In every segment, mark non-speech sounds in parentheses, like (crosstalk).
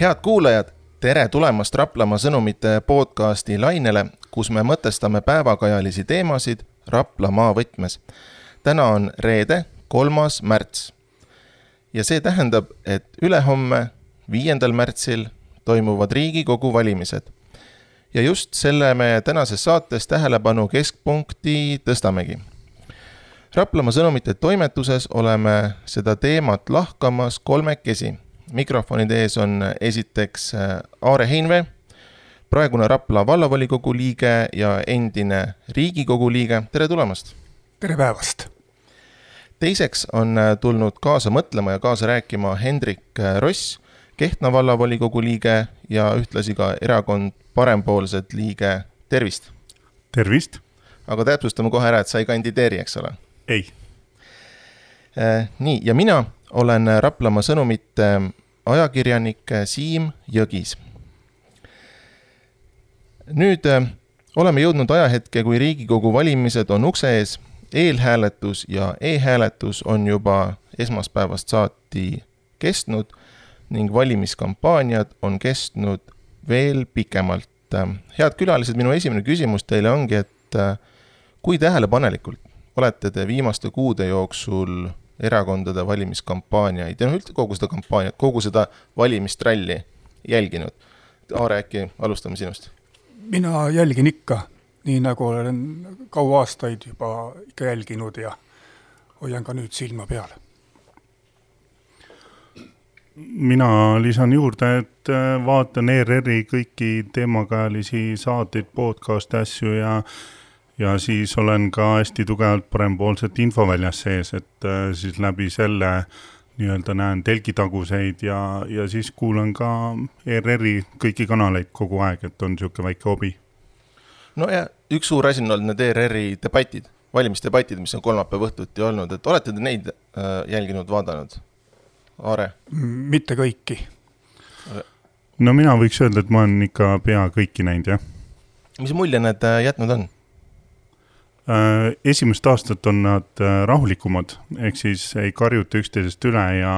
head kuulajad, tere tulemast Raplamaa sõnumite podcasti lainele, kus me mõtestame päevakajalisi teemasid Raplamaa võtmes. täna on reede, kolmas märts. ja see tähendab, et ülehomme, viiendal märtsil toimuvad Riigikogu valimised. ja just selle me tänases saates tähelepanu keskpunkti tõstamegi Raplamaa sõnumite toimetuses oleme seda teemat lahkamas kolmekesi mikrofonide ees on esiteks äh, Aare Heinvee, praegune Rapla vallavolikogu liige ja endine Riigikogu liige, tere tulemast! tere päevast! teiseks on äh, tulnud kaasa mõtlema ja kaasa rääkima Hendrik äh, Ross, Kehtna vallavolikogu liige ja ühtlasi ka erakond Parempoolsed liige, tervist! tervist! aga täpsustame kohe ära, et sa ei kandideeri, eks ole? ei. nii, ja mina olen Raplamaa Sõnumite ajakirjanik Siim Jõgis. nüüd äh, oleme jõudnud ajahetke, kui Riigikogu valimised on ukse ees, eelhääletus ja e-hääletus on juba esmaspäevast saati kestnud ning valimiskampaaniad on kestnud veel pikemalt. head külalised, minu esimene küsimus teile ongi, et äh, kui tähelepanelikult olete te viimaste kuude jooksul erakondade valimiskampaaniaid ja noh, üldse kogu seda kampaaniat, kogu seda valimistralli jälginud. Aare, äkki alustame sinust? mina jälgin ikka, nii nagu olen kaua aastaid juba ikka jälginud ja hoian ka nüüd silma peal. mina lisan juurde, et äh, vaatan ERR-i kõiki teemakajalisi saateid, podcast'e, asju ja äh, ja siis olen ka hästi tugevalt parempoolset infoväljas sees, et äh, siis läbi selle nii-öelda näen telgitaguseid ja, ja siis kuulan ka ERR-i kõiki kanaleid kogu aeg, et on niisugune väike hobi. no ja üks suur asi on olnud need ERR-i debatid, valimisdebatid, mis on kolmapäeva õhtuti olnud, et olete te neid äh, jälginud, vaadanud? Aare? mitte kõiki. no mina võiks öelda, et ma olen ikka pea kõiki näinud, jah. mis mulje need äh, jätnud on? Äh, esimest aastat on nad äh, rahulikumad, ehk siis ei karjuta üksteisest üle ja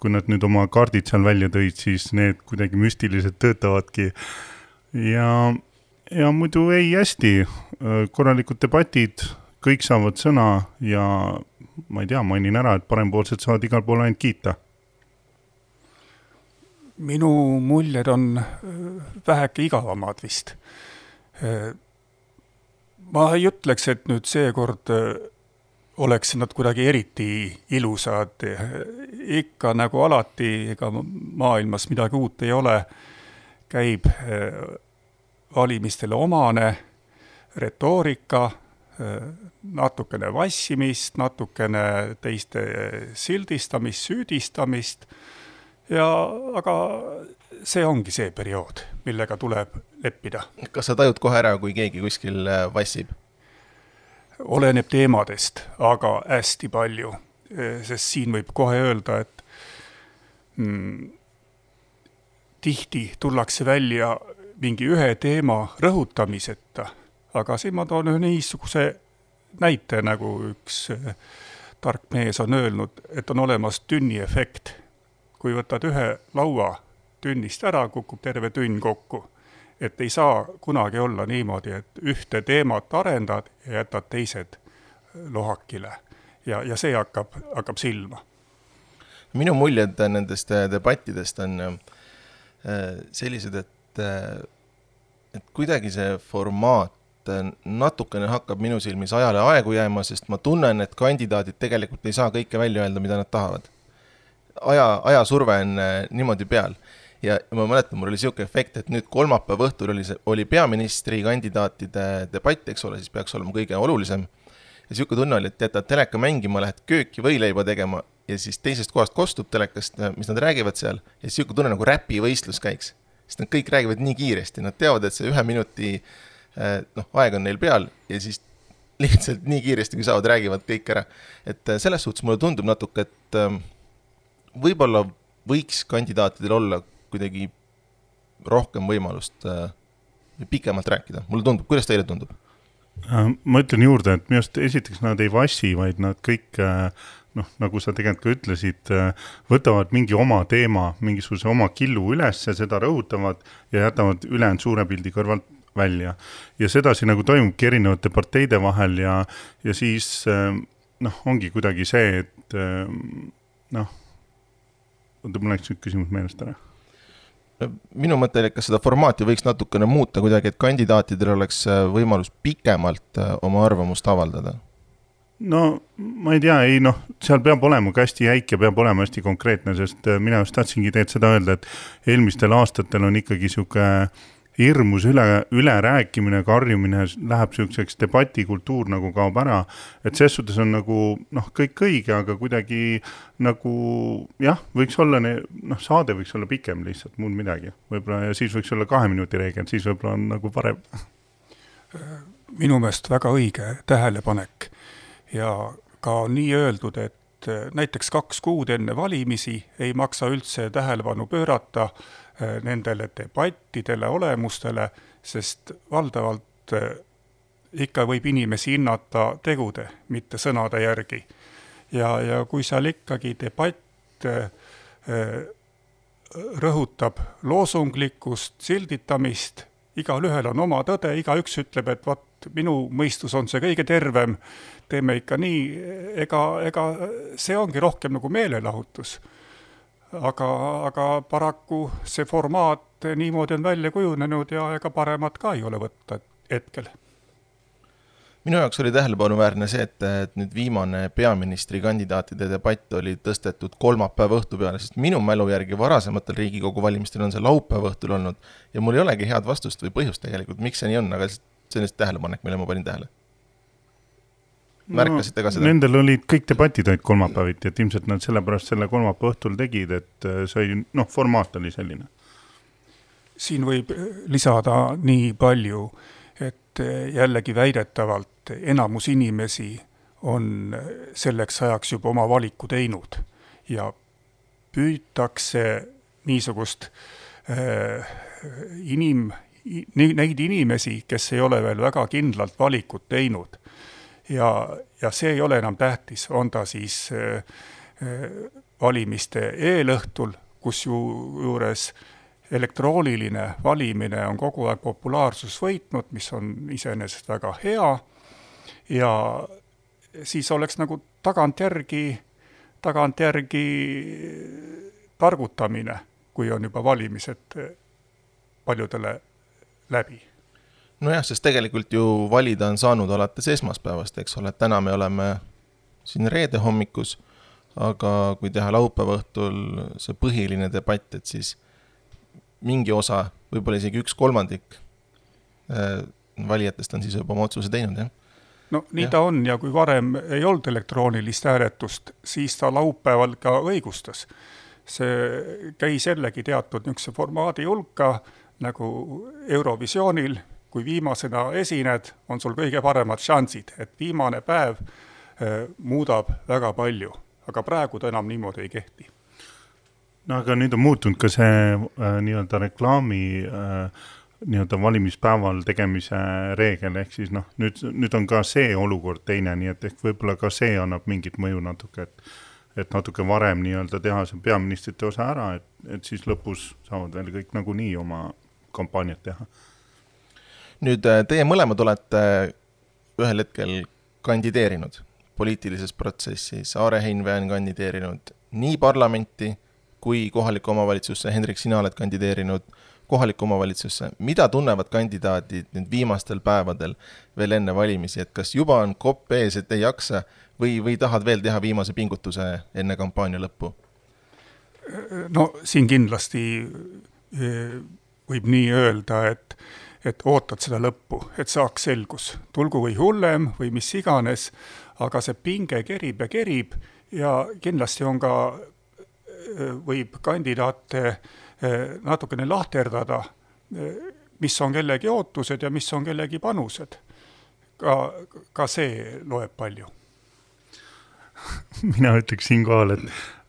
kui nad nüüd oma kaardid seal välja tõid, siis need kuidagi müstiliselt töötavadki. ja, ja muidu ei, hästi, äh, korralikud debatid, kõik saavad sõna ja ma ei tea, mainin ära, et parempoolsed saavad igal pool ainult kiita. minu muljed on väheke igavamad vist ma ei ütleks, et nüüd seekord äh, oleks nad kuidagi eriti ilusad, ikka nagu alati, ega maailmas midagi uut ei ole, käib äh, valimistele omane retoorika, äh, natukene vassimist, natukene teiste sildistamist, süüdistamist ja aga see ongi see periood, millega tuleb leppida. kas sa tajud kohe ära, kui keegi kuskil äh, vassib? oleneb teemadest, aga hästi palju, äh, sest siin võib kohe öelda, et mm, tihti tullakse välja mingi ühe teema rõhutamiseta, aga siin ma toon ühe niisuguse näite, nagu üks äh, tark mees on öelnud, et on olemas tünniefekt. Kui võtad ühe laua tünnist ära, kukub terve tünn kokku. et ei saa kunagi olla niimoodi, et ühte teemat arendad ja jätad teised lohakile. ja, ja see hakkab, hakkab silma. minu muljed nendest äh, debattidest on äh, sellised, et, äh, et kuidagi see formaat natukene hakkab minu silmis ajale aegu jääma, sest ma tunnen, et kandidaadid tegelikult ei saa kõike välja öelda, mida nad tahavad. Aja, ajasurve on niimoodi peal ja ma mäletan, mul oli niisugune efekt, et nüüd kolmapäeva õhtul oli see, oli peaministrikandidaatide debatt, eks ole, siis peaks olema kõige olulisem. ja niisugune tunne oli, et jätad teleka mängima, lähed kööki võileiba tegema ja siis teisest kohast kostub telekast, mis nad räägivad seal, ja niisugune tunne nagu räpivõistlus käiks. sest nad kõik räägivad nii kiiresti, nad teavad, et see ühe minuti eh, noh, aeg on neil peal ja siis lihtsalt nii kiiresti, kui saavad, räägivad kõik ära. et selles suhtes mulle tundub natuke, et eh, võib-olla võiks kandidaatidel olla kuidagi rohkem võimalust äh, pikemalt rääkida, mulle tundub, kuidas teile tundub? Äh, ma ütlen juurde, et minu arust esiteks nad ei vassi, vaid nad kõik äh, noh, nagu sa tegelikult ka ütlesid, võtavad mingi oma teema, mingisuguse oma killu üles, seda rõhutavad ja jätavad ülejäänud suure pildi kõrvalt välja. ja sedasi nagu toimubki erinevate parteide vahel ja, ja siis noh, ongi kuidagi see, et noh, oota, mul läks nüüd küsimus meelest ära. Minu mõte oli, et kas seda formaati võiks natukene muuta kuidagi, et kandidaatidel oleks võimalus pikemalt oma arvamust avaldada? No ma ei tea, ei noh, seal peab olema ka hästi jäik ja peab olema hästi konkreetne, sest äh, mina just tahtsingi tegelikult seda öelda, et eelmistel aastatel on ikkagi sihuke hirmus üle, ülerääkimine, karjumine läheb sihukeseks debatikultuur nagu kaob ära. et ses suhtes on nagu noh, kõik õige, aga kuidagi nagu jah, võiks olla noh, saade võiks olla pikem lihtsalt, muud midagi. võib-olla ja siis võiks olla kahe minuti reegel, siis võib-olla on nagu parem. minu meelest väga õige tähelepanek ja ka nii öeldud, et näiteks kaks kuud enne valimisi ei maksa üldse tähelepanu pöörata äh, nendele debattidele, olemustele, sest valdavalt äh, ikka võib inimesi hinnata tegude, mitte sõnade järgi. ja, ja kui seal ikkagi debatt rõhutab loosunglikkust, silditamist, igalühel on oma tõde, igaüks ütleb, et vot minu mõistus on see kõige tervem, teeme ikka nii, ega, ega see ongi rohkem nagu meelelahutus. Aga, aga paraku see formaat niimoodi on välja kujunenud ja ega paremat ka ei ole võtta hetkel. Minu jaoks oli tähelepanuväärne see, et, et nüüd viimane peaministrikandidaatide debatt oli tõstetud kolmapäeva õhtu peale, sest minu mälu järgi varasematel Riigikogu valimistel on see laupäeva õhtul olnud ja mul ei olegi head vastust või põhjust tegelikult, miks see nii on, aga see on lihtsalt tähelepanek, mille ma panin tähele märkasite ka seda? Nendel olid kõik debatid olid kolmapäeviti, et ilmselt nad sellepärast selle kolmapäeva õhtul tegid, et äh, see oli, noh, formaat oli selline. siin võib lisada nii palju, et äh, jällegi väidetavalt enamus inimesi on selleks ajaks juba oma valiku teinud ja püütakse niisugust äh, inim, neid inimesi, kes ei ole veel väga kindlalt valikut teinud ja, ja see ei ole enam tähtis, on ta siis äh, äh, valimiste eelõhtul, kusjuures elektrooniline valimine on kogu aeg populaarsust võitnud, mis on iseenesest väga hea, ja siis oleks nagu tagantjärgi, tagantjärgi targutamine, kui on juba valimised paljudele läbi nojah, sest tegelikult ju valida on saanud alates esmaspäevast, eks ole, et täna me oleme siin reede hommikus, aga kui teha laupäeva õhtul see põhiline debatt, et siis mingi osa, võib-olla isegi üks kolmandik äh, valijatest on siis juba oma otsuse teinud, jah no nii ja. ta on ja kui varem ei olnud elektroonilist hääletust, siis ta laupäeval ka õigustas. see käis jällegi teatud niisuguse formaadi hulka nagu Eurovisioonil kui viimasena esined, on sul kõige paremad šansid, et viimane päev äh, muudab väga palju, aga praegu ta enam niimoodi ei kehti. no aga nüüd on muutunud ka see äh, nii-öelda reklaami äh, nii-öelda valimispäeval tegemise reegel, ehk siis noh, nüüd, nüüd on ka see olukord teine, nii et ehk võib-olla ka see annab mingit mõju natuke, et et natuke varem nii-öelda teha see peaministrite osa ära, et, et siis lõpus saavad veel kõik nagunii oma kampaaniat teha nüüd äh, teie mõlemad olete ühel hetkel kandideerinud poliitilises protsessis, Aare Heinvee on kandideerinud nii parlamenti kui kohalikku omavalitsusse, Hendrik, sina oled kandideerinud kohalikku omavalitsusse, mida tunnevad kandidaadid nüüd viimastel päevadel veel enne valimisi, et kas juba on kopp ees, et ei jaksa või, või tahad veel teha viimase pingutuse enne kampaania lõppu? no siin kindlasti eh, võib nii öelda, et et ootad seda lõppu, et saaks selgus, tulgu või hullem või mis iganes, aga see pinge kerib ja kerib ja kindlasti on ka, võib kandidaate natukene lahterdada, mis on kellegi ootused ja mis on kellegi panused. ka, ka see loeb palju. (laughs) mina ütleks siinkohal, et,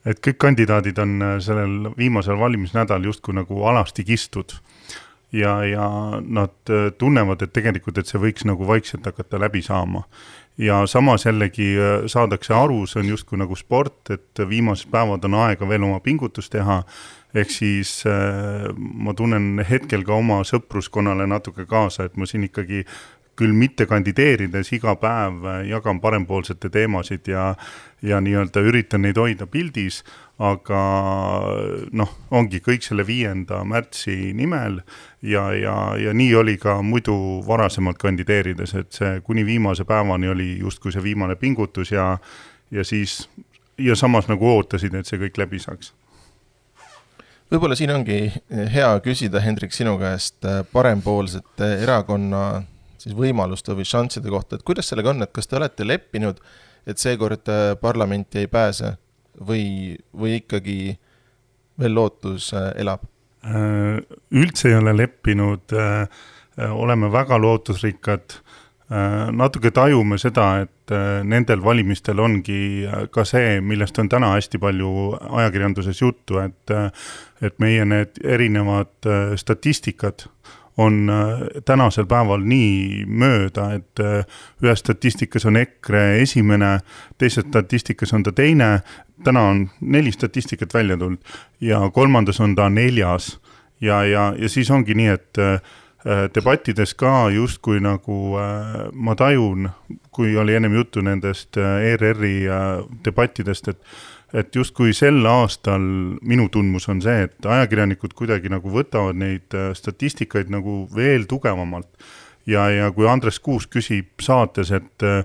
et kõik kandidaadid on sellel viimasel valimisnädalal justkui nagu alasti kistud ja, ja nad äh, tunnevad, et tegelikult, et see võiks nagu vaikselt hakata läbi saama. ja samas jällegi äh, saadakse aru, see on justkui nagu sport, et viimased päevad on aega veel oma pingutust teha, ehk siis äh, ma tunnen hetkel ka oma sõpruskonnale natuke kaasa, et ma siin ikkagi küll mitte kandideerides iga päev äh, jagan parempoolsete teemasid ja, ja nii-öelda üritan neid hoida pildis, aga noh, ongi kõik selle viienda märtsi nimel ja, ja, ja nii oli ka muidu varasemalt kandideerides, et see kuni viimase päevani oli justkui see viimane pingutus ja, ja siis ja samas nagu ootasid, et see kõik läbi saaks. Võib-olla siin ongi hea küsida, Hendrik, sinu käest parempoolsete erakonna siis võimaluste või šansside kohta, et kuidas sellega on, et kas te olete leppinud, et seekord äh, parlamenti ei pääse või, või ikkagi veel lootus äh, elab? Äh, üldse ei ole leppinud, oleme väga lootusrikkad, natuke tajume seda, et nendel valimistel ongi ka see, millest on täna hästi palju ajakirjanduses juttu, et et meie need erinevad statistikad on äh, tänasel päeval nii mööda, et äh, ühes statistikas on EKRE esimene, teises statistikas on ta teine, täna on neli statistikat välja tulnud ja kolmandas on ta neljas. ja, ja, ja siis ongi nii, et äh, debattides ka justkui nagu ma tajun, kui oli ennem juttu nendest ERR-i debattidest, et et justkui sel aastal minu tundmus on see, et ajakirjanikud kuidagi nagu võtavad neid äh, statistikaid nagu veel tugevamalt. ja, ja kui Andres Kuus küsib saates, et, äh,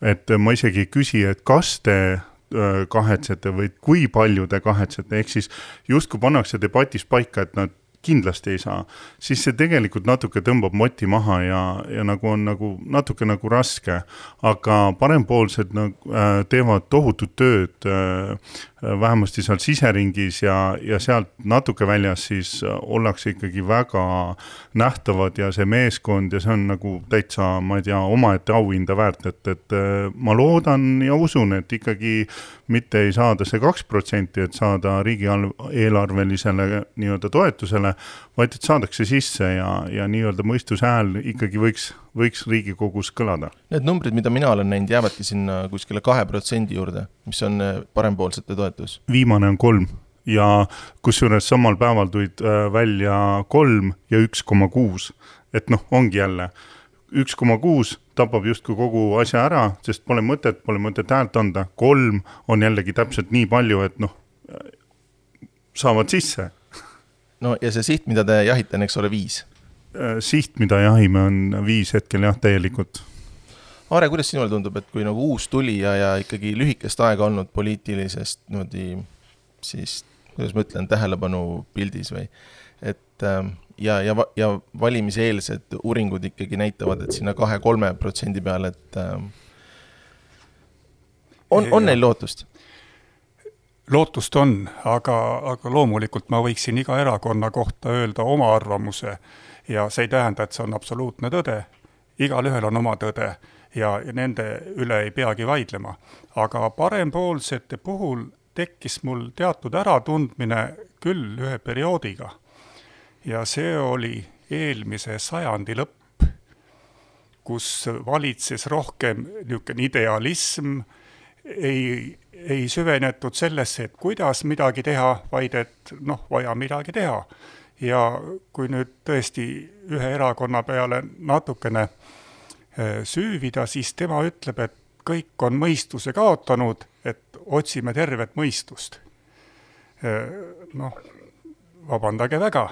et ma isegi ei küsi, et kas te äh, kahetsete või kui palju te kahetsete, ehk siis justkui pannakse debatis paika, et nad kindlasti ei saa, siis see tegelikult natuke tõmbab moti maha ja, ja nagu on nagu natuke nagu raske. aga parempoolsed nagu äh, teevad tohutut tööd äh, vähemasti seal siseringis ja, ja sealt natuke väljas siis ollakse ikkagi väga nähtavad ja see meeskond ja see on nagu täitsa, ma ei tea, omaette auhinda väärt, et, et äh, ma loodan ja usun, et ikkagi mitte ei saada see kaks protsenti, et saada riigieelarvelisele nii-öelda toetusele, vaid et saadakse sisse ja, ja nii-öelda mõistushääl ikkagi võiks, võiks Riigikogus kõlada. Need numbrid, mida mina olen näinud, jäävadki sinna kuskile kahe protsendi juurde, mis on äh, parempoolsete toetus. viimane on kolm ja kusjuures samal päeval tulid äh, välja kolm ja üks koma kuus, et noh, ongi jälle üks koma kuus tapab justkui kogu asja ära, sest pole mõtet, pole mõtet häält anda, kolm on jällegi täpselt nii palju, et noh, saavad sisse. no ja see siht, mida te jahite, on eks ole viis? Äh, siht, mida jahime, on viis hetkel jah, täielikult. Aare, kuidas sinule tundub, et kui nagu uus tulija ja ikkagi lühikest aega olnud poliitilisest niimoodi siis, kuidas ma ütlen, tähelepanu pildis või, et ähm, ja, ja, ja valimiseelsed uuringud ikkagi näitavad, et sinna kahe-kolme protsendi peale, et äh, on, on neil lootust? lootust on, aga, aga loomulikult ma võiksin iga erakonna kohta öelda oma arvamuse ja see ei tähenda, et see on absoluutne tõde. igalühel on oma tõde ja, ja nende üle ei peagi vaidlema. aga parempoolsete puhul tekkis mul teatud äratundmine küll ühe perioodiga ja see oli eelmise sajandi lõpp, kus valitses rohkem niisugune idealism, ei, ei süvenetud sellesse, et kuidas midagi teha, vaid et noh, vaja midagi teha. ja kui nüüd tõesti ühe erakonna peale natukene äh, süüvida, siis tema ütleb, et kõik on mõistuse kaotanud, et otsime tervet mõistust. Äh, noh, vabandage väga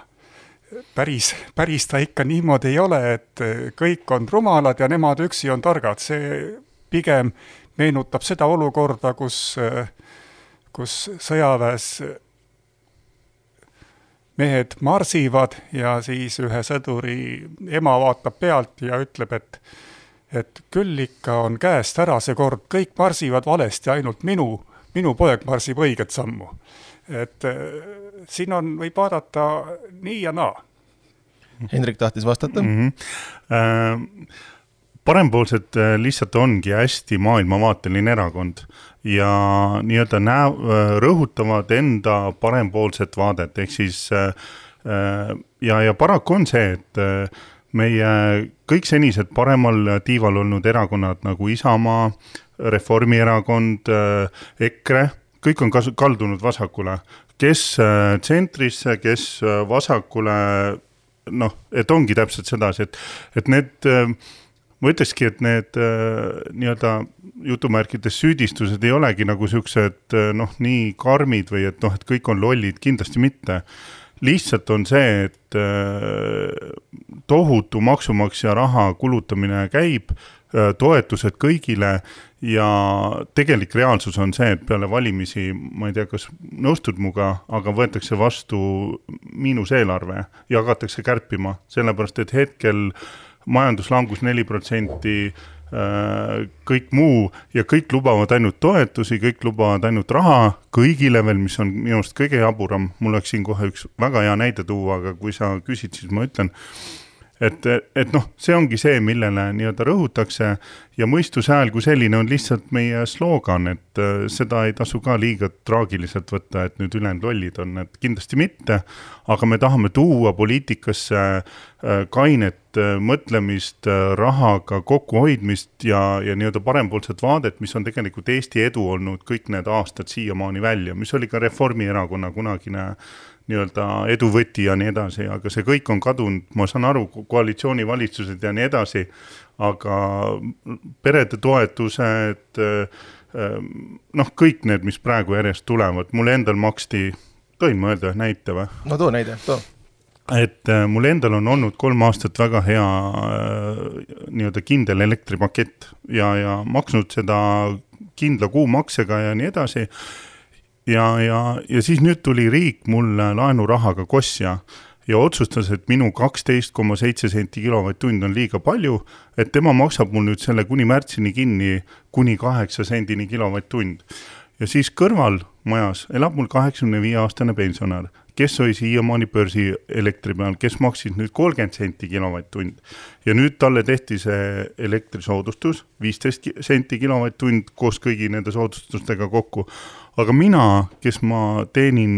päris, päris ta ikka niimoodi ei ole, et kõik on rumalad ja nemad üksi on targad, see pigem meenutab seda olukorda, kus, kus sõjaväes mehed marsivad ja siis ühe sõduri ema vaatab pealt ja ütleb, et et küll ikka on käest ära see kord, kõik marsivad valesti, ainult minu, minu poeg marsib õiget sammu. et siin on, võib vaadata nii ja naa. Hendrik tahtis vastata mm. -hmm. Parempoolsed äh, lihtsalt ongi hästi maailmavaateline erakond ja nii-öelda näe-, äh, rõhutavad enda parempoolset vaadet, ehk siis ja, ja paraku on see, et meie kõik senised paremal tiival olnud erakonnad nagu Isamaa, Reformierakond, EKRE, kõik on kasu-, kaldunud vasakule, kes tsentrisse, kes vasakule, noh, et ongi täpselt sedasi, et, et need ma ütlekski, et need nii-öelda jutumärkides süüdistused ei olegi nagu siuksed noh, nii karmid või et noh, et kõik on lollid, kindlasti mitte. lihtsalt on see, et tohutu maksumaksja raha kulutamine käib, toetused kõigile ja tegelik reaalsus on see, et peale valimisi, ma ei tea, kas nõustud minuga, aga võetakse vastu miinuseelarve ja hakatakse kärpima, sellepärast et hetkel majanduslangus neli protsenti Äh, kõik muu ja kõik lubavad ainult toetusi, kõik lubavad ainult raha kõigile veel, mis on minu arust kõige jaburam, mul oleks siin kohe üks väga hea näide tuua, aga kui sa küsid, siis ma ütlen et, et noh, see ongi see, millele nii-öelda rõhutakse. Ja mõistuse hääl kui selline on lihtsalt meie sloogan, et äh, seda ei tasu ka liiga traagiliselt võtta, et nüüd ülejäänud lollid on, et kindlasti mitte, aga me tahame tuua poliitikasse äh, kainet äh, mõtlemist, rahaga kokkuhoidmist ja, ja nii-öelda parempoolset vaadet, mis on tegelikult Eesti edu olnud kõik need aastad siiamaani välja, mis oli ka Reformierakonna kunagine nii-öelda eduvõti ja nii edasi, aga see kõik on kadunud, ma saan aru, koalitsioonivalitsused ja nii edasi, aga perede toetused, noh, kõik need, mis praegu järjest tulevad, mul endal maksti, tohin ma öelda näite või? no too näide, too et äh, mul endal on olnud kolm aastat väga hea äh, nii-öelda kindel elektripakett ja, ja maksnud seda kindla kuumaksega ja nii edasi ja, ja, ja siis nüüd tuli riik mulle laenurahaga kosja ja otsustas, et minu kaksteist koma seitse senti kilovatt-tund on liiga palju, et tema maksab mul nüüd selle kuni märtsini kinni kuni kaheksa sendini kilovatt-tund. ja siis kõrval majas elab mul kaheksakümne viie aastane pensionär, kes oli siiamaani börsielektri peal, kes maksis nüüd kolmkümmend senti kilovatt-tund. ja nüüd talle tehti see elektrisoodustus, viisteist senti kilovatt-tund koos kõigi nende soodustustega kokku aga mina, kes ma teenin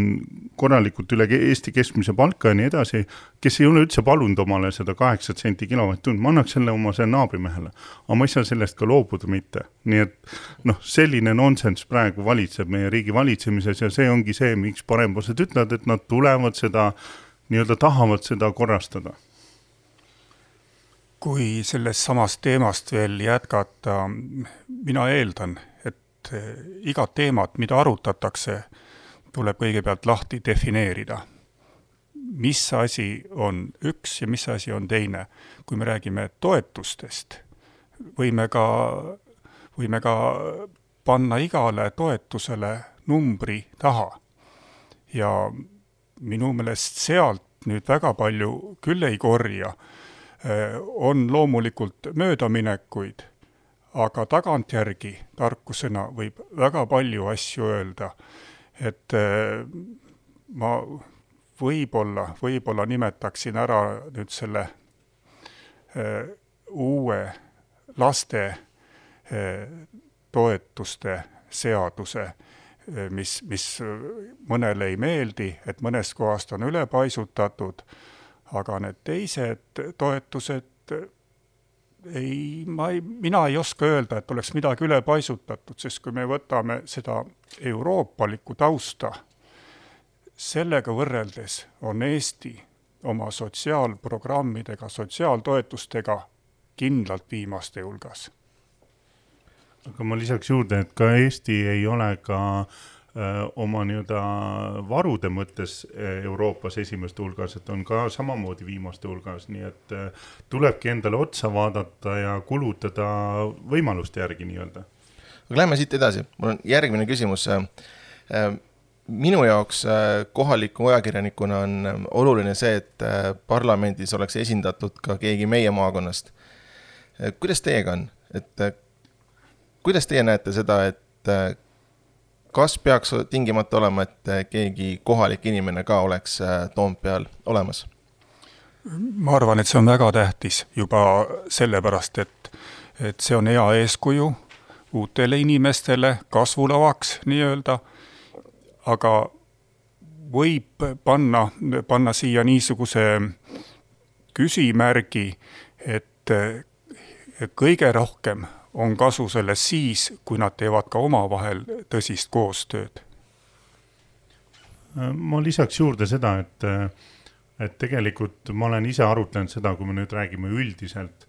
korralikult üle Eesti keskmise palka ja nii edasi, kes ei ole üldse palunud omale seda kaheksat senti kilovatt-tund, ma annaks selle oma selle naabrimehele. aga ma ei saa sellest ka loobuda mitte, nii et noh, selline nonsenss praegu valitseb meie riigi valitsemises ja see ongi see, miks parempoolsed ütlevad, et nad tulevad seda nii-öelda tahavad seda korrastada kui sellest samast teemast veel jätkata, mina eeldan, et eh, igat teemat, mida arutatakse, tuleb kõigepealt lahti defineerida. mis asi on üks ja mis asi on teine. kui me räägime toetustest, võime ka, võime ka panna igale toetusele numbri taha. ja minu meelest sealt nüüd väga palju küll ei korja. Eh, on loomulikult möödaminekuid aga tagantjärgi tarkusena võib väga palju asju öelda. et äh, ma võib-olla, võib-olla nimetaksin ära nüüd selle äh, uue laste äh, toetuste seaduse, mis, mis mõnele ei meeldi, et mõnest kohast on ülepaisutatud, aga need teised toetused ei, ma ei, mina ei oska öelda, et oleks midagi ülepaisutatud, sest kui me võtame seda euroopalikku tausta, sellega võrreldes on Eesti oma sotsiaalprogrammidega, sotsiaaltoetustega kindlalt viimaste hulgas. aga ma lisaks juurde, et ka Eesti ei ole ka Äh, oma nii-öelda varude mõttes äh, Euroopas esimeste hulgas, et on ka samamoodi viimaste hulgas, nii et äh, tulebki endale otsa vaadata ja kulutada võimaluste järgi nii-öelda. aga lähme siit edasi, mul on järgmine küsimus. minu jaoks kohaliku ajakirjanikuna on oluline see, et parlamendis oleks esindatud ka keegi meie maakonnast. kuidas teiega on, et kuidas teie näete seda, et kas peaks tingimata olema, et äh, keegi kohalik inimene ka oleks äh, Toompeal olemas? ma arvan, et see on väga tähtis juba sellepärast, et, et see on hea eeskuju uutele inimestele, kasvulavaks nii-öelda, aga võib panna, panna siia niisuguse küsimärgi, et kõige rohkem on kasu sellest siis, kui nad teevad ka omavahel tõsist koostööd. ma lisaks juurde seda, et, et tegelikult ma olen ise arutlenud seda, kui me nüüd räägime üldiselt,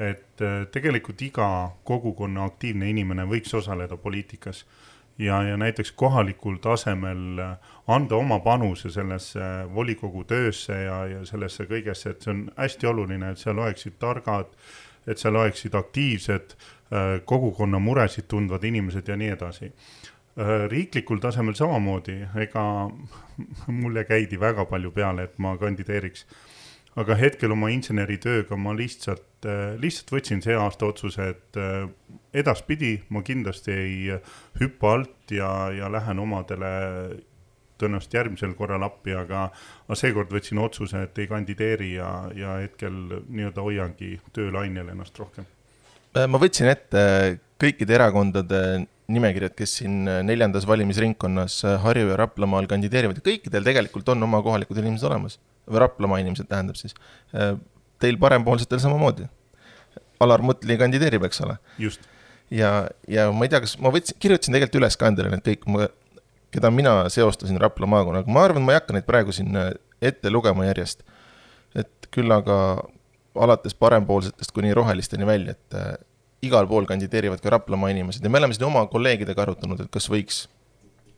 et tegelikult iga kogukonna aktiivne inimene võiks osaleda poliitikas ja, ja näiteks kohalikul tasemel anda oma panuse sellesse volikogu töösse ja, ja sellesse kõigesse, et see on hästi oluline, et seal oleksid targad, et seal oleksid aktiivsed Äh, kogukonna muresid tundvad inimesed ja nii edasi. Äh, riiklikul tasemel samamoodi, ega (laughs) mulle käidi väga palju peale, et ma kandideeriks. aga hetkel oma inseneritööga ma lihtsalt, äh, lihtsalt võtsin see aasta otsuse, et edaspidi ma kindlasti ei hüppa alt ja, ja lähen omadele tõenäoliselt järgmisel korral appi, aga, aga seekord võtsin otsuse, et ei kandideeri ja, ja hetkel nii-öelda hoiangi töölainel ennast rohkem Äh, ma võtsin ette kõikide erakondade nimekirjad, kes siin äh, neljandas valimisringkonnas äh, Harju ja Raplamaal kandideerivad ja kõikidel tegelikult on oma kohalikud inimesed olemas. või Raplamaa inimesed tähendab siis. Teil parempoolsetel samamoodi. Alar Mutli kandideerib, eks ole. just. ja, ja ma ei tea, kas ma võtsin, kirjutasin tegelikult üles ka endale need kõik, keda mina seostasin Rapla maakonnaga, ma arvan, ma ei hakka neid praegu siin ette lugema järjest. et küll aga alates parempoolsetest kuni rohelisteni välja, et äh, igal pool kandideerivad ka Raplamaa inimesed. Ja me oleme siin oma kolleegidega arutanud, et kas võiks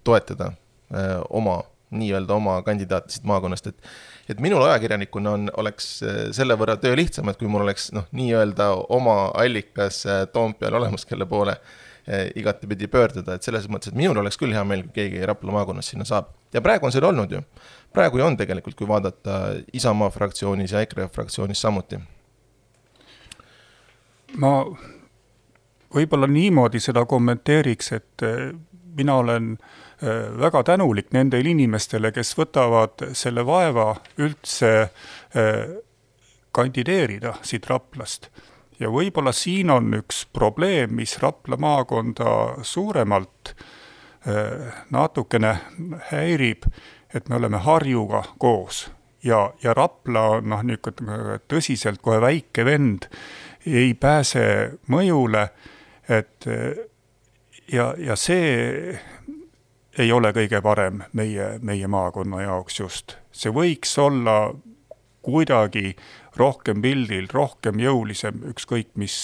toetada äh, oma, nii-öelda oma kandidaati siit maakonnast, et et minul ajakirjanikuna on, oleks äh, selle võrra töö lihtsam, et kui mul oleks noh, nii-öelda oma allikas äh, Toompeal olemas, kelle poole äh, igatepidi pöörduda, et selles mõttes, et minul oleks küll hea meel, kui keegi Rapla maakonnas sinna saab. ja praegu on seal olnud ju praegu ju on tegelikult, kui vaadata Isamaa fraktsioonis ja EKRE fraktsioonis samuti. ma võib-olla niimoodi seda kommenteeriks, et eh, mina olen eh, väga tänulik nendele inimestele, kes võtavad selle vaeva üldse eh, kandideerida siit Raplast. Ja võib-olla siin on üks probleem, mis Rapla maakonda suuremalt natukene häirib et me oleme Harjuga koos ja, ja Rapla on noh, niisugune tõsiselt kohe väike vend, ei pääse mõjule, et ja, ja see ei ole kõige parem meie, meie maakonna jaoks just. see võiks olla kuidagi rohkem pildil, rohkem jõulisem, ükskõik mis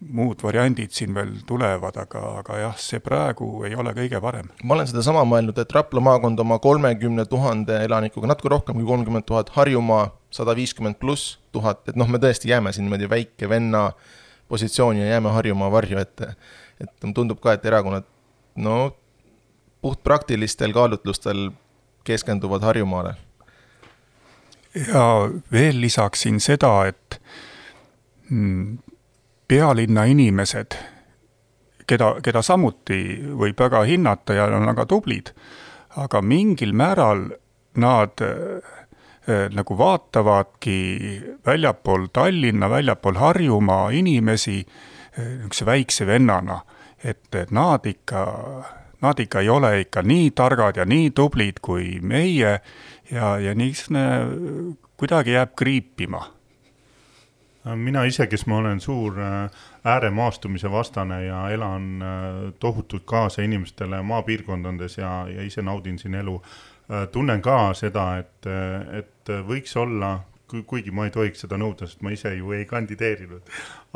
muud variandid siin veel tulevad, aga, aga jah, see praegu ei ole kõige parem. ma olen sedasama mõelnud, et Rapla maakond oma kolmekümne tuhande elanikuga, natuke rohkem kui kolmkümmend tuhat, Harjumaa sada viiskümmend pluss tuhat, et noh, me tõesti jääme siin niimoodi väike venna positsiooni ja jääme Harjumaa varju, et et tundub ka, et erakonnad no puhtpraktilistel kaalutlustel keskenduvad Harjumaale. Ja veel lisaksin seda, et mm, pealinna inimesed, keda, keda samuti võib väga hinnata ja on väga tublid, aga mingil määral nad äh, nagu vaatavadki väljapool Tallinna, väljapool Harjumaa inimesi äh, niisuguse väikse vennana, et nad ikka, nad ikka ei ole ikka nii targad ja nii tublid kui meie ja, ja niisugune kuidagi jääb kriipima. Mina ise, kes ma olen suur äh, ääremaastumise vastane ja elan äh, tohutult kaasa inimestele maapiirkondades ja, ja ise naudin siin elu, äh, tunnen ka seda, et, et võiks olla kuigi ma ei tohiks seda nõuda, sest ma ise ju ei kandideerinud,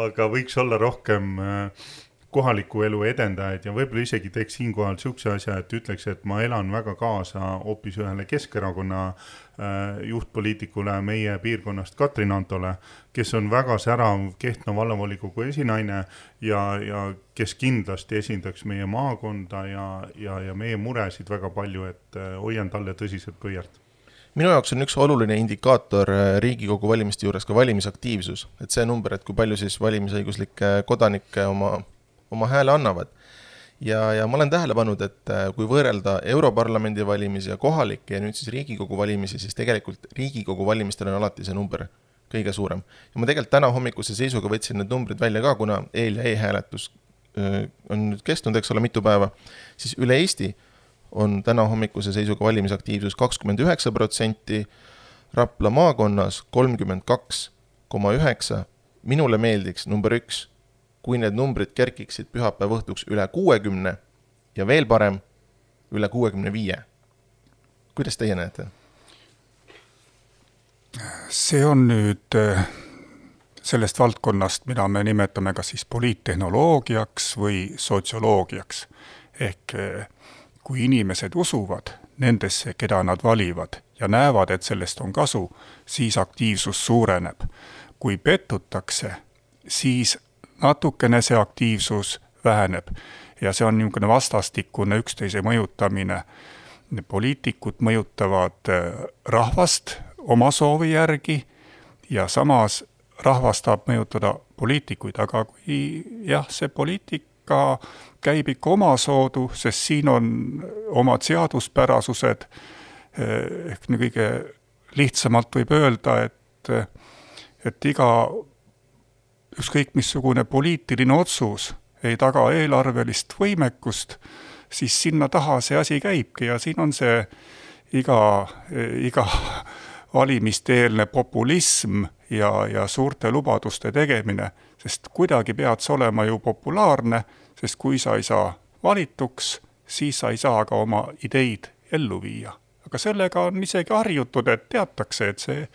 aga võiks olla rohkem äh, kohaliku elu edendajaid ja võib-olla isegi teeks siinkohal niisuguse asja, et ütleks, et ma elan väga kaasa hoopis ühele Keskerakonna äh, juhtpoliitikule meie piirkonnast, Katrin Antole, kes on väga särav Kehtna vallavolikogu esinaine ja, ja kes kindlasti esindaks meie maakonda ja, ja, ja meie muresid väga palju, et äh, hoian talle tõsiselt pöialt. Minu jaoks on üks oluline indikaator äh, Riigikogu valimiste juures ka valimisaktiivsus, et see number, et kui palju siis valimisõiguslikke kodanikke oma oma hääle annavad. ja, ja ma olen tähele pannud, et äh, kui võrrelda Europarlamendi valimisi ja kohalikke ja nüüd siis Riigikogu valimisi, siis tegelikult Riigikogu valimistel on alati see number kõige suurem. ja ma tegelikult täna hommikuse seisuga võtsin need numbrid välja ka, kuna eel- ja e-hääletus on nüüd kestnud, eks ole, mitu päeva, siis üle Eesti on täna hommikuse seisuga valimisaktiivsus kakskümmend üheksa protsenti, Rapla maakonnas kolmkümmend kaks koma üheksa. minule meeldiks number üks, kui need numbrid kerkiksid pühapäeva õhtuks üle kuuekümne ja veel parem, üle kuuekümne viie. kuidas teie näete? see on nüüd äh, sellest valdkonnast, mida me nimetame kas siis poliittehnoloogiaks või sotsioloogiaks. ehk äh, kui inimesed usuvad nendesse, keda nad valivad ja näevad, et sellest on kasu, siis aktiivsus suureneb. kui pettutakse, siis natukene see aktiivsus väheneb ja see on niisugune vastastikune üksteise mõjutamine. poliitikud mõjutavad äh, rahvast oma soovi järgi ja samas rahvas tahab mõjutada poliitikuid, aga kui jah, see poliitika käib ikka omasoodu, sest siin on omad seaduspärasused, eh, ehk kõige lihtsamalt võib öelda, et, et iga ükskõik missugune poliitiline otsus ei taga eelarvelist võimekust, siis sinna taha see asi käibki ja siin on see iga, iga valimiste-eelne populism ja, ja suurte lubaduste tegemine, sest kuidagi pead sa olema ju populaarne, sest kui sa ei saa valituks, siis sa ei saa ka oma ideid ellu viia. aga sellega on isegi harjutud, et teatakse, et see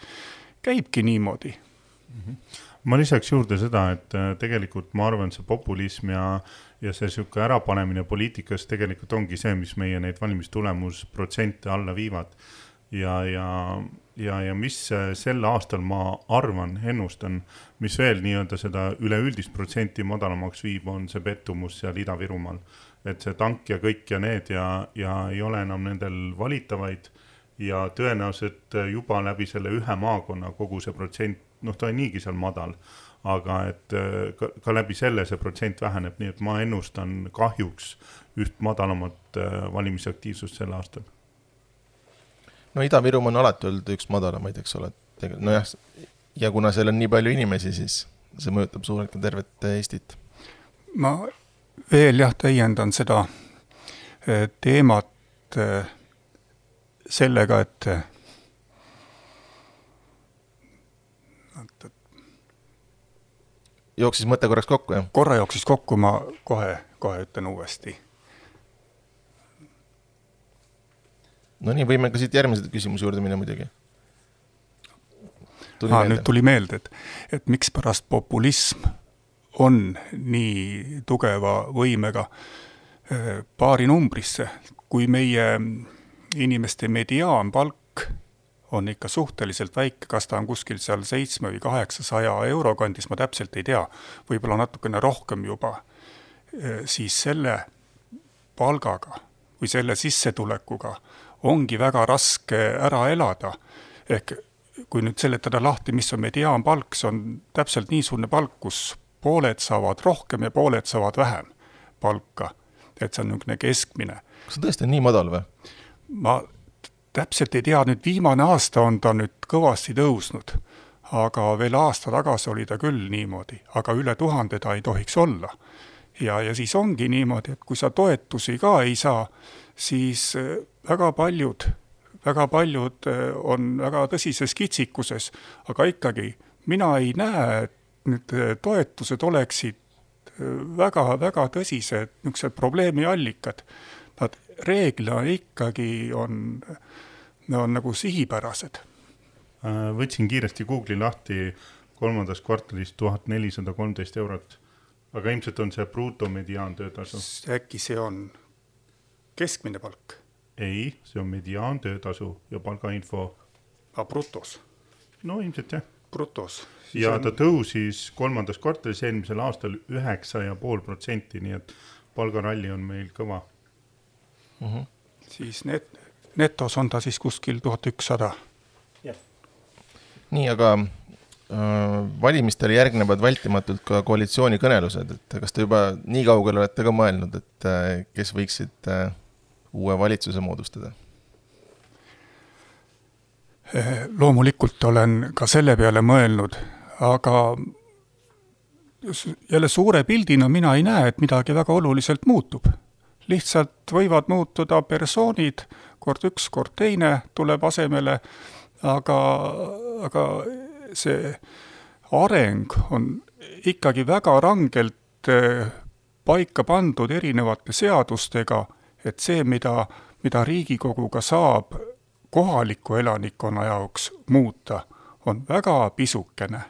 käibki niimoodi mm. -hmm. Ma lisaks juurde seda, et äh, tegelikult ma arvan, see populism ja, ja see sihuke ärapanemine poliitikas tegelikult ongi see, mis meie neid valimistulemusprotsente alla viivad ja, ja, ja, ja mis äh, sel aastal ma arvan, ennustan, mis veel nii-öelda seda üleüldist protsenti madalamaks viib, on see pettumus seal Ida-Virumaal. et see tank ja kõik ja need ja, ja ei ole enam nendel valitavaid ja tõenäoliselt juba läbi selle ühe maakonna kogu see protsent, noh, ta on niigi seal madal, aga et äh, ka, ka läbi selle see protsent väheneb, nii et ma ennustan kahjuks üht madalamat äh, valimisaktiivsust sel aastal no Ida-Virumaa on alati olnud üks madalamaid, eks ole, et nojah, ja kuna seal on nii palju inimesi, siis see mõjutab suurelt ka tervet Eestit. ma veel jah, täiendan seda teemat sellega, et jooksis mõte korraks kokku, jah? korra jooksis kokku, ma kohe, kohe ütlen uuesti Nonii, võime ka siit järgmise küsimuse juurde minna muidugi. Ah, nüüd tuli meelde, et, et mikspärast populism on nii tugeva võimega äh, paari numbrisse, kui meie inimeste mediaanpalk on ikka suhteliselt väike, kas ta on kuskil seal seitsme või kaheksasaja euro kandis, ma täpselt ei tea, võib-olla natukene rohkem juba, äh, siis selle palgaga või selle sissetulekuga ongi väga raske ära elada. ehk kui nüüd seletada lahti, mis on mediaanpalk, see on täpselt niisugune palk, kus pooled saavad rohkem ja pooled saavad vähem palka. et see on niisugune keskmine. kas see tõesti on nii madal või? ma täpselt ei tea, nüüd viimane aasta on ta nüüd kõvasti tõusnud, aga veel aasta tagasi oli ta küll niimoodi, aga üle tuhande ta ei tohiks olla. ja, ja siis ongi niimoodi, et kui sa toetusi ka ei saa, siis äh, väga paljud, väga paljud äh, on väga tõsises kitsikuses, aga ikkagi mina ei näe, et need äh, toetused oleksid väga-väga tõsised niisugused probleemi allikad. Nad reeglina ikkagi on, on nagu sihipärased. võtsin kiiresti Google'i lahti kolmandas kvartalis tuhat nelisada kolmteist eurot, aga ilmselt on see brutomediaantöötasu. äkki see on keskmine palk? ei, see on mediaantöötasu ja palgainfo. aa, ah, brutos? no ilmselt jah. brutos. ja on... ta tõusis kolmandas kvartalis eelmisel aastal üheksa ja pool protsenti, nii et palgaralli on meil kõva mm. -hmm. siis net-, netos on ta siis kuskil tuhat ükssada. nii, aga äh, valimistele järgnevad vältimatult ka koalitsioonikõnelused, et kas te juba nii kaugele olete ka mõelnud, et äh, kes võiksid äh, uue valitsuse moodustada? loomulikult olen ka selle peale mõelnud, aga jälle suure pildina mina ei näe, et midagi väga oluliselt muutub. lihtsalt võivad muutuda persoonid, kord üks, kord teine tuleb asemele aga, aga see areng on ikkagi väga rangelt eh, paika pandud erinevate seadustega, et see, mida, mida Riigikoguga saab kohaliku elanikkonna jaoks muuta, on väga pisukene.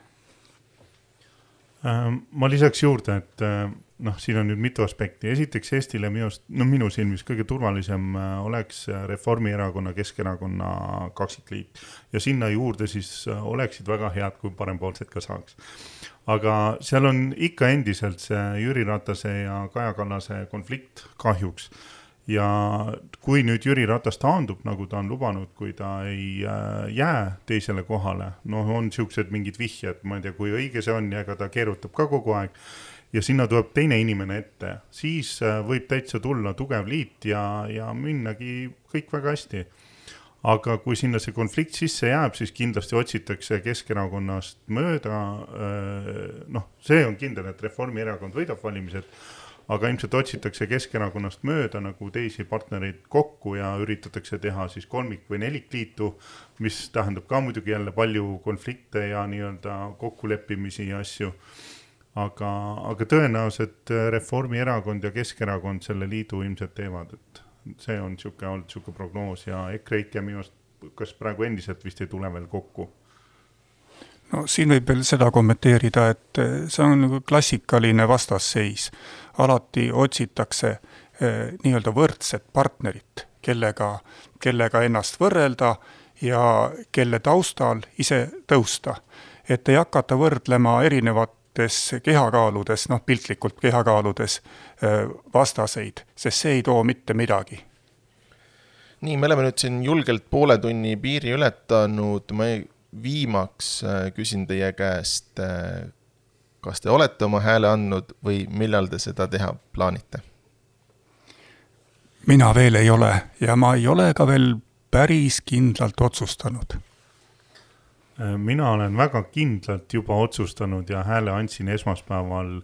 Äh, ma lisaks juurde, et äh, noh, siin on nüüd mitu aspekti, esiteks Eestile minu arust, no minu silmis kõige turvalisem äh, oleks Reformierakonna, Keskerakonna kaksikliit. ja sinna juurde siis oleksid väga head, kui parempoolsed ka saaks. aga seal on ikka endiselt see Jüri Ratase ja Kaja Kallase konflikt kahjuks ja kui nüüd Jüri Ratas taandub, nagu ta on lubanud, kui ta ei äh, jää teisele kohale, noh, on niisugused mingid vihjed, ma ei tea, kui õige see on ja ega ta keerutab ka kogu aeg, ja sinna tuleb teine inimene ette, siis äh, võib täitsa tulla tugev liit ja, ja minnagi kõik väga hästi. aga kui sinna see konflikt sisse jääb, siis kindlasti otsitakse Keskerakonnast mööda, äh, noh, see on kindel, et Reformierakond võidab valimised aga ilmselt otsitakse Keskerakonnast mööda nagu teisi partnereid kokku ja üritatakse teha siis kolmik- või nelikliitu, mis tähendab ka muidugi jälle palju konflikte ja nii-öelda kokkuleppimisi ja asju. Aga, aga tõenäoliselt Reformierakond ja Keskerakond selle liidu ilmselt teevad, et see on niisugune olnud niisugune prognoos ja EKREIKE minu arust, kas praegu endiselt vist ei tule veel kokku no siin võib veel seda kommenteerida, et see on nagu klassikaline vastasseis alati otsitakse eh, nii-öelda võrdset partnerit, kellega, kellega ennast võrrelda ja kelle taustal ise tõusta. et ei hakata võrdlema erinevates kehakaaludes, noh piltlikult kehakaaludes eh, vastaseid, sest see ei too mitte midagi nii, me oleme nüüd siin julgelt poole tunni piiri ületanud, ma viimaks küsin teie käest, kas te olete oma hääle andnud või millal te seda teha plaanite? mina veel ei ole ja ma ei ole ka veel päris kindlalt otsustanud. Mina olen väga kindlalt juba otsustanud ja hääle andsin esmaspäeval,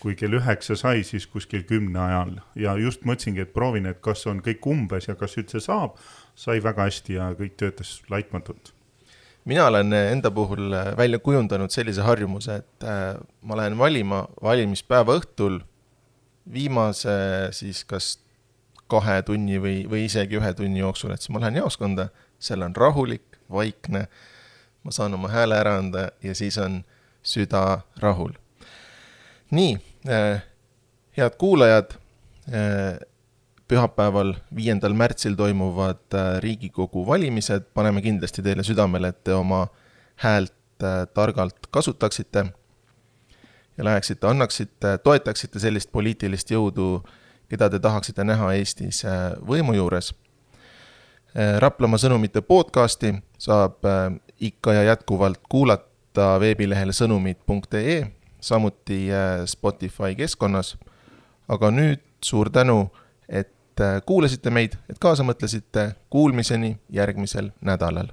kui kell üheksa sai, siis kuskil kümne ajal. Ja just mõtlesingi, et proovin, et kas on kõik umbes ja kas üldse saab. sai väga hästi ja kõik töötas laitmatult. Mina olen enda puhul äh, välja kujundanud sellise harjumuse, et äh, ma lähen valima valimispäeva õhtul viimase siis kas kahe tunni või, või isegi ühe tunni jooksul, et siis ma lähen jaoskonda, seal on rahulik, vaikne, ma saan oma hääle ära anda ja siis on süda rahul. nii äh,, head kuulajad äh,, pühapäeval, viiendal märtsil toimuvad äh, Riigikogu valimised, paneme kindlasti teile südamele, et te oma häält targalt kasutaksite ja läheksite, annaksite, toetaksite sellist poliitilist jõudu, keda te tahaksite näha Eestis võimu juures. Raplamaa sõnumite podcasti saab ikka ja jätkuvalt kuulata veebilehel sõnumid.ee, samuti Spotify keskkonnas. aga nüüd suur tänu et äh, kuulasite meid, et kaasa mõtlesite, kuulmiseni järgmisel nädalal